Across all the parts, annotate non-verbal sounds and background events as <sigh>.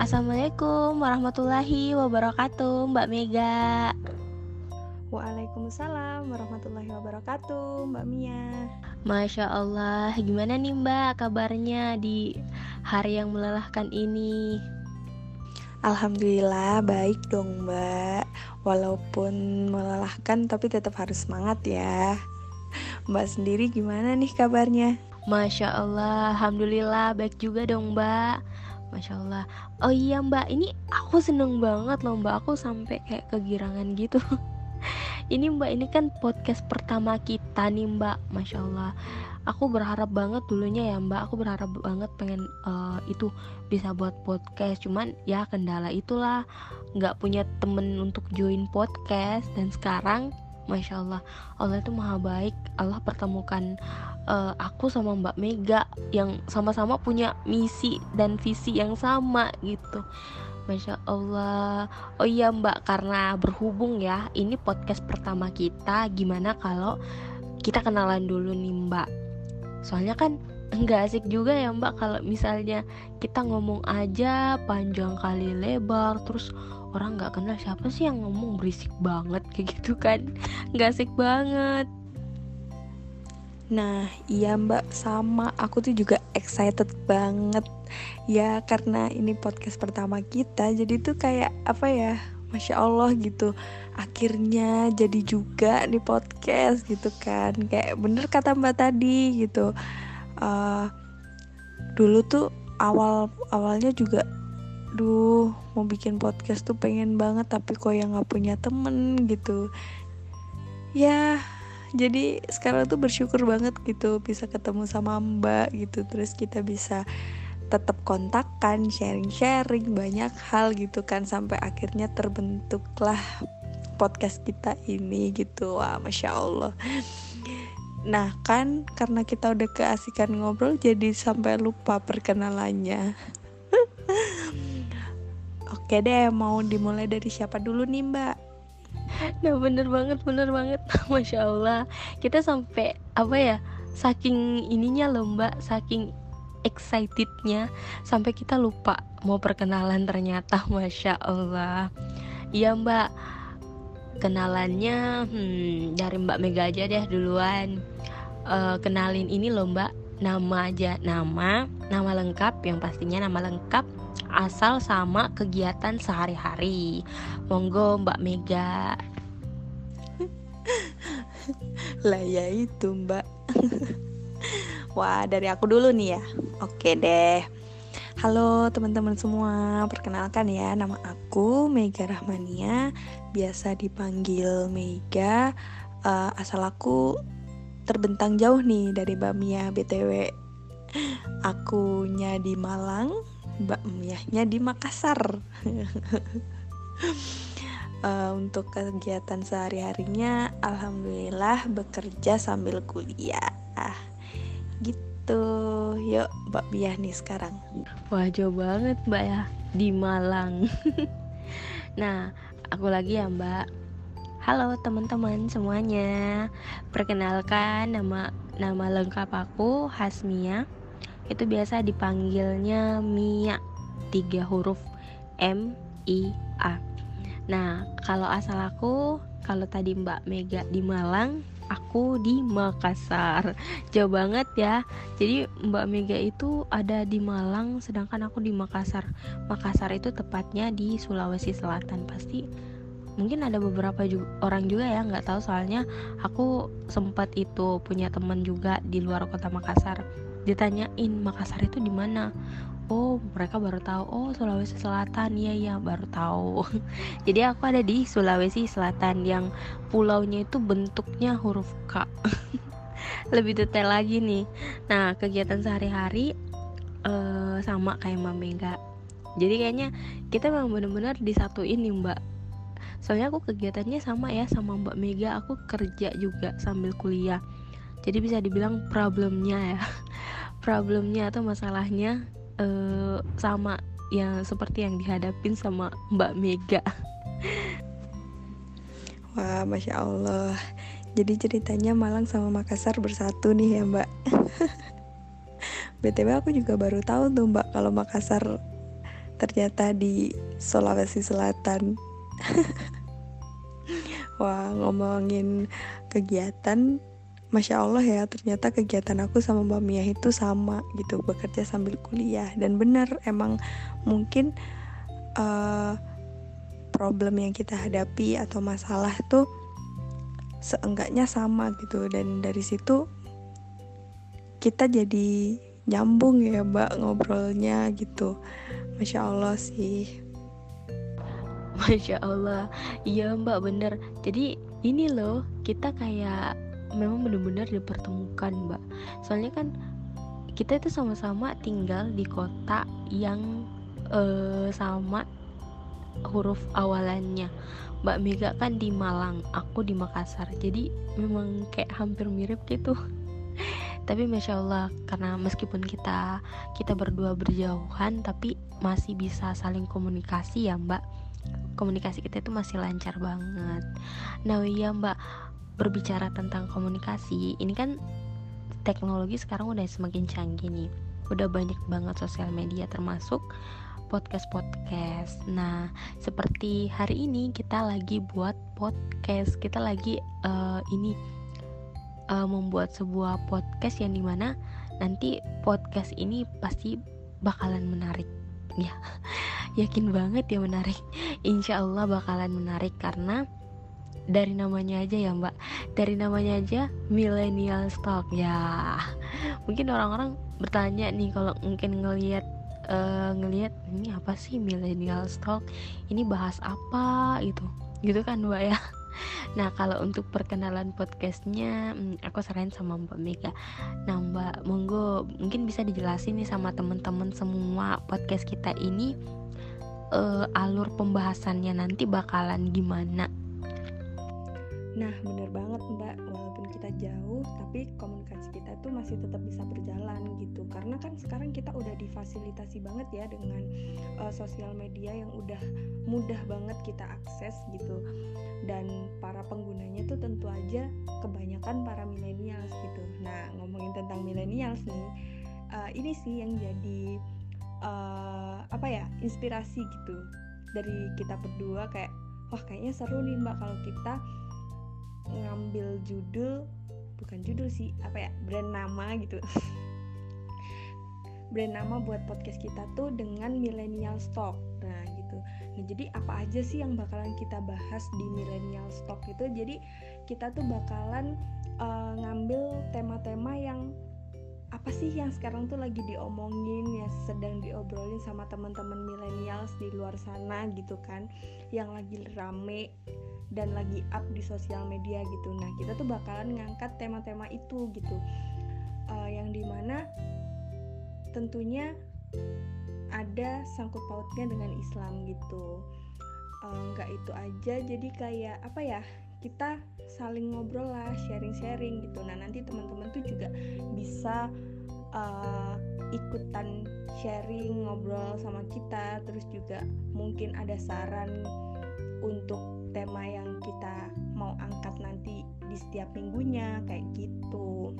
Assalamualaikum warahmatullahi wabarakatuh Mbak Mega. Waalaikumsalam warahmatullahi wabarakatuh Mbak Mia. Masya Allah Gimana nih Mbak kabarnya di hari yang melelahkan ini? Alhamdulillah baik dong Mbak. Walaupun melelahkan tapi tetap harus semangat ya. Mbak sendiri gimana nih kabarnya? Masya Allah Alhamdulillah baik juga dong Mbak Masya Allah Oh iya mbak. Ini aku seneng banget loh mbak. Aku sampai kayak kegirangan gitu. <laughs> Ini mbak ini kan podcast pertama kita nih mbak. Masya Allah Aku berharap banget dulunya ya mbak. Aku berharap banget pengen uh, itu bisa buat podcast. Cuman ya kendala itulah. Gak punya temen untuk join podcast. Dan sekarang Masya Allah. Allah itu maha baik. Allah pertemukan uh, aku sama Mbak Mega Yang sama-sama punya misi dan visi yang sama gitu. Masya Allah. Oh iya Mbak karena berhubung ya Ini podcast pertama kita Gimana kalau kita kenalan dulu nih Mbak? Soalnya kan nggak asik juga ya Mbak Kalau misalnya kita ngomong aja panjang kali lebar Terus orang nggak kenal siapa sih yang ngomong berisik banget kayak gitu kan? Nggak asik banget. Nah iya mbak. Sama. Aku tuh juga excited banget. Ya karena ini podcast pertama kita Jadi tuh kayak apa ya Masya Allah gitu. Akhirnya jadi juga nih podcast gitu kan. Kayak bener kata mbak tadi gitu. Uh, Dulu tuh awal awalnya juga duh mau bikin podcast tuh pengen banget tapi kok yang nggak punya temen gitu. Ya jadi sekarang tuh bersyukur banget gitu bisa ketemu sama mbak gitu. Terus kita bisa tetap kontakkan sharing-sharing banyak hal gitu kan sampai akhirnya terbentuklah podcast kita ini gitu. Wah masya allah. Nah kan karena kita udah keasikan ngobrol jadi sampai lupa perkenalannya <laughs> Oke deh, mau dimulai dari siapa dulu nih mbak? Nah bener banget, bener banget. <laughs> Masya Allah. Kita sampai apa ya Saking ininya loh mbak. Saking excitednya. Sampai kita lupa mau perkenalan ternyata <laughs> Masya Allah. Iya mbak. Kenalannya hmm, dari mbak Mega aja deh duluan. Uh, Kenalin ini loh mbak. Nama aja Nama. Nama lengkap yang pastinya nama lengkap asal sama kegiatan sehari-hari. Monggo Mbak Mega. <laughs> lah ya itu Mbak. <laughs> Wah, dari aku dulu nih ya. Oke deh. Halo teman-teman semua, perkenalkan ya nama aku Mega Rahmania, biasa dipanggil Mega. Uh, asal aku terbentang jauh nih dari Mbak Mia BTW. Akunya di Malang, bakmiahnya di Makassar. Uh, <laughs> untuk kegiatan sehari-harinya alhamdulillah bekerja sambil kuliah. Gitu. Yuk Mbak Biah nih sekarang. Wah jauh banget Mbak ya di Malang. <laughs> Nah aku lagi ya Mbak. Halo teman-teman semuanya. Perkenalkan nama nama lengkap aku Hasmia itu biasa dipanggilnya Mia tiga huruf M I A. Nah kalau asal aku kalau tadi Mbak Mega di Malang aku di Makassar. Jauh banget ya. Jadi Mbak Mega itu ada di Malang sedangkan aku di Makassar. Makassar itu tepatnya di Sulawesi Selatan. Pasti mungkin ada beberapa juga, orang juga ya nggak tahu. Soalnya aku sempat itu punya teman juga di luar kota Makassar ditanyain Makassar itu di mana? Oh mereka baru tahu. Oh Sulawesi Selatan. Iya iya baru tahu. <laughs> Jadi aku ada di Sulawesi Selatan yang pulaunya itu bentuknya huruf K. <laughs> Lebih detail lagi nih. Nah kegiatan sehari-hari uh, sama kayak Mbak Mega. Jadi kayaknya kita memang benar-benar disatuin nih Mbak. Soalnya aku kegiatannya sama ya sama Mbak Mega. Aku kerja juga sambil kuliah. Jadi bisa dibilang problemnya ya <laughs> problemnya atau masalahnya uh, sama yang seperti yang dihadapin sama Mbak Mega. <laughs> Wah masya Allah. Jadi ceritanya Malang sama Makassar bersatu nih ya Mbak. <laughs> Btw aku juga baru tahu tuh Mbak kalau Makassar ternyata di Sulawesi Selatan. <laughs> Wah ngomongin kegiatan Masya Allah ya ternyata kegiatan aku sama Mbak Mia itu sama gitu. Bekerja sambil kuliah. Dan benar emang mungkin uh, problem yang kita hadapi atau masalah tuh seenggaknya sama gitu. Dan dari situ kita jadi nyambung ya Mbak ngobrolnya gitu. Masya Allah sih. Masya Allah. Iya mbak bener Jadi ini loh Kita kayak memang benar-benar dipertemukan mbak. Soalnya kan kita itu sama-sama tinggal di kota yang uh, sama huruf awalannya. Mbak Mega kan di Malang, aku di Makassar. Jadi memang kayak hampir mirip gitu. <laughs> Tapi Masya Allah karena meskipun kita kita berdua berjauhan Tapi masih bisa saling komunikasi ya Mbak. Komunikasi kita itu masih lancar banget. Nah iya Mbak berbicara tentang komunikasi ini kan teknologi sekarang udah semakin canggih nih udah banyak banget sosial media termasuk podcast-podcast. Nah, seperti hari ini kita lagi buat podcast, kita lagi uh, ini uh, membuat sebuah podcast yang di mana nanti podcast ini pasti bakalan menarik, <laughs> ya. Yakin banget ya menarik. Insya Allah bakalan menarik karena dari namanya aja ya mbak. Dari namanya aja millennial stock ya mungkin orang-orang bertanya nih kalau mungkin ngelihat uh, ngelihat ini apa sih millennial stock ini bahas apa? Gitu. Gitu kan mbak ya. <laughs> Nah kalau untuk perkenalan podcastnya hmm, Aku serahin sama Mbak Mega. Nah Mbak monggo mungkin bisa dijelasin nih sama teman-teman semua podcast kita ini uh, Alur pembahasannya nanti bakalan gimana Nah, bener banget Mbak, walaupun kita jauh, tapi komunikasi kita tuh masih tetap bisa berjalan gitu. Karena kan sekarang kita udah difasilitasi banget ya dengan uh, sosial media yang udah mudah banget kita akses gitu. Dan para penggunanya tuh tentu aja kebanyakan para milenials gitu. Nah, ngomongin tentang milenials nih, uh, ini sih yang jadi uh, apa ya inspirasi gitu dari kita berdua kayak wah kayaknya seru nih mbak kalau kita ngambil judul bukan judul sih apa ya brand nama gitu. <laughs> Brand nama buat podcast kita tuh dengan millennial stock. Nah gitu. Nah jadi apa aja sih yang bakalan kita bahas di millennial stock itu? Jadi kita tuh bakalan uh, ngambil tema-tema yang apa sih yang sekarang tuh lagi diomongin ya sedang diobrolin sama teman-teman millennials di luar sana gitu kan? Yang lagi rame dan lagi up di sosial media gitu. Nah kita tuh bakalan ngangkat tema-tema itu gitu. Uh, yang di mana tentunya ada sangkut pautnya dengan Islam gitu. Uh, nggak itu aja. Jadi kayak apa ya kita saling ngobrol lah sharing-sharing gitu nah nanti teman-teman tuh juga bisa uh, ikutan sharing ngobrol sama kita terus juga mungkin ada saran untuk tema yang kita mau angkat nanti di setiap minggunya kayak gitu.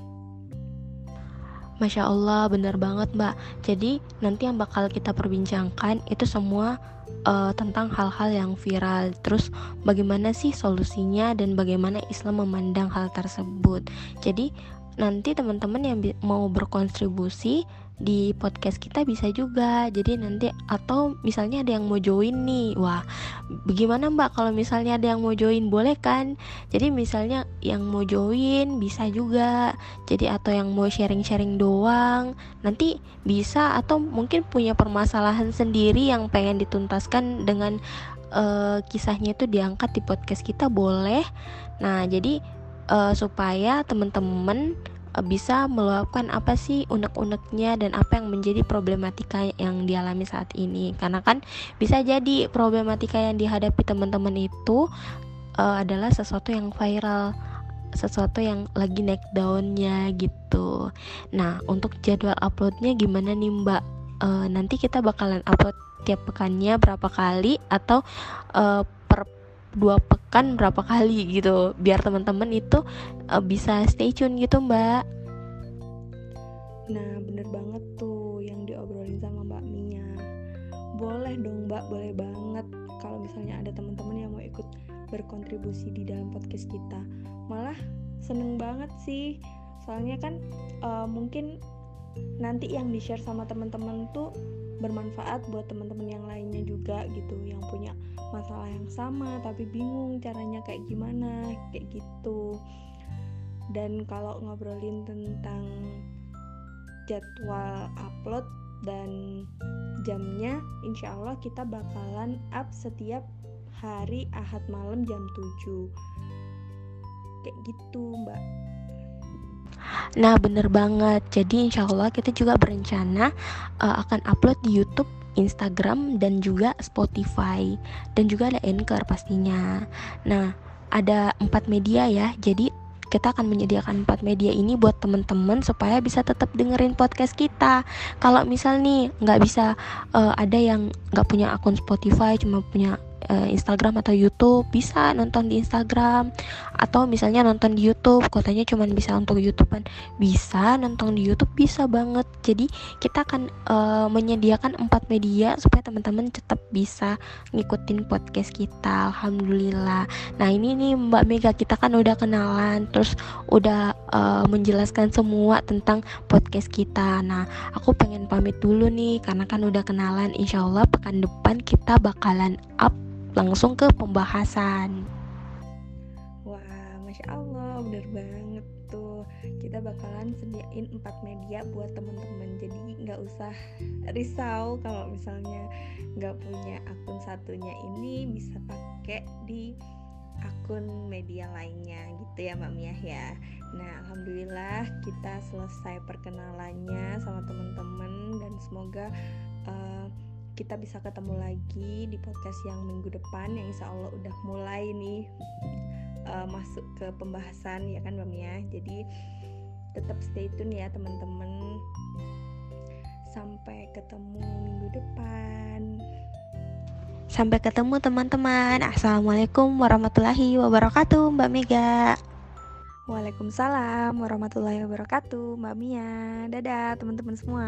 Masya Allah benar banget mbak. Jadi nanti yang bakal kita perbincangkan itu semua uh, tentang hal-hal yang viral. Terus bagaimana sih solusinya dan bagaimana Islam memandang hal tersebut? Jadi nanti teman-teman yang mau berkontribusi di podcast kita bisa juga. Jadi nanti atau misalnya ada yang mau join nih. Wah bagaimana mbak kalau misalnya ada yang mau join? Boleh kan? Jadi misalnya yang mau join bisa juga. Jadi atau yang mau sharing-sharing doang nanti bisa. Atau mungkin punya permasalahan sendiri yang pengen dituntaskan dengan uh, kisahnya itu diangkat di podcast kita boleh. Nah jadi uh, supaya teman-teman bisa meluapkan apa sih unek-uneknya dan apa yang menjadi problematika yang dialami saat ini. Karena kan bisa jadi problematika yang dihadapi teman-teman itu uh, adalah sesuatu yang viral sesuatu yang lagi naik daunnya gitu. Nah untuk jadwal uploadnya gimana nih mbak? Uh, nanti kita bakalan upload tiap pekannya berapa kali atau uh, per dua pekan berapa kali gitu biar teman-teman itu uh, bisa stay tune gitu mbak. Nah bener banget tuh yang diobrolin sama mbak Mia. Boleh dong mbak boleh banget kalau misalnya ada teman-teman yang mau ikut berkontribusi di dalam podcast kita. Malah seneng banget sih. Soalnya kan uh, mungkin nanti yang di share sama teman-teman tuh bermanfaat buat teman-teman yang lainnya juga gitu yang punya masalah yang sama tapi bingung caranya kayak gimana kayak gitu. Dan kalau ngobrolin tentang jadwal upload dan jamnya insya Allah kita bakalan up setiap hari Ahad malam jam 7 kayak gitu mbak Nah bener banget Jadi insya Allah kita juga berencana uh, Akan upload di Youtube Instagram dan juga Spotify dan juga ada Anchor pastinya. Nah, ada empat media ya. Jadi kita akan menyediakan empat media ini buat teman-teman supaya bisa tetap dengerin podcast kita. Kalau misal nih nggak bisa uh, ada yang nggak punya akun Spotify cuma punya uh, Instagram atau YouTube bisa nonton di Instagram. Atau misalnya nonton di YouTube kotanya cuma bisa untuk YouTube kan bisa nonton di YouTube bisa banget. Jadi kita akan uh, menyediakan empat media supaya teman-teman tetap bisa ngikutin podcast kita. Alhamdulillah. Nah ini nih Mbak Mega kita kan udah kenalan terus udah uh, menjelaskan semua tentang podcast kita. Nah aku pengen pamit dulu nih karena kan udah kenalan. Insya Allah pekan depan kita bakalan up langsung ke pembahasan. Wah, masya Allah, bener banget tuh. Kita bakalan sediain empat media buat teman-teman. Jadi nggak usah risau kalau misalnya nggak punya akun satunya ini bisa pakai di akun media lainnya gitu ya Mbak Mia ya. Nah, alhamdulillah kita selesai perkenalannya sama teman-teman dan semoga uh, kita bisa ketemu lagi di podcast yang minggu depan yang insya Allah udah mulai nih uh, masuk ke pembahasan ya kan Mbak Mia jadi tetap stay tune ya teman-teman. Sampai ketemu minggu depan. Sampai ketemu teman-teman. Assalamualaikum warahmatullahi wabarakatuh Mbak Mega. Waalaikumsalam warahmatullahi wabarakatuh Mbak Mia. Dadah teman-teman semua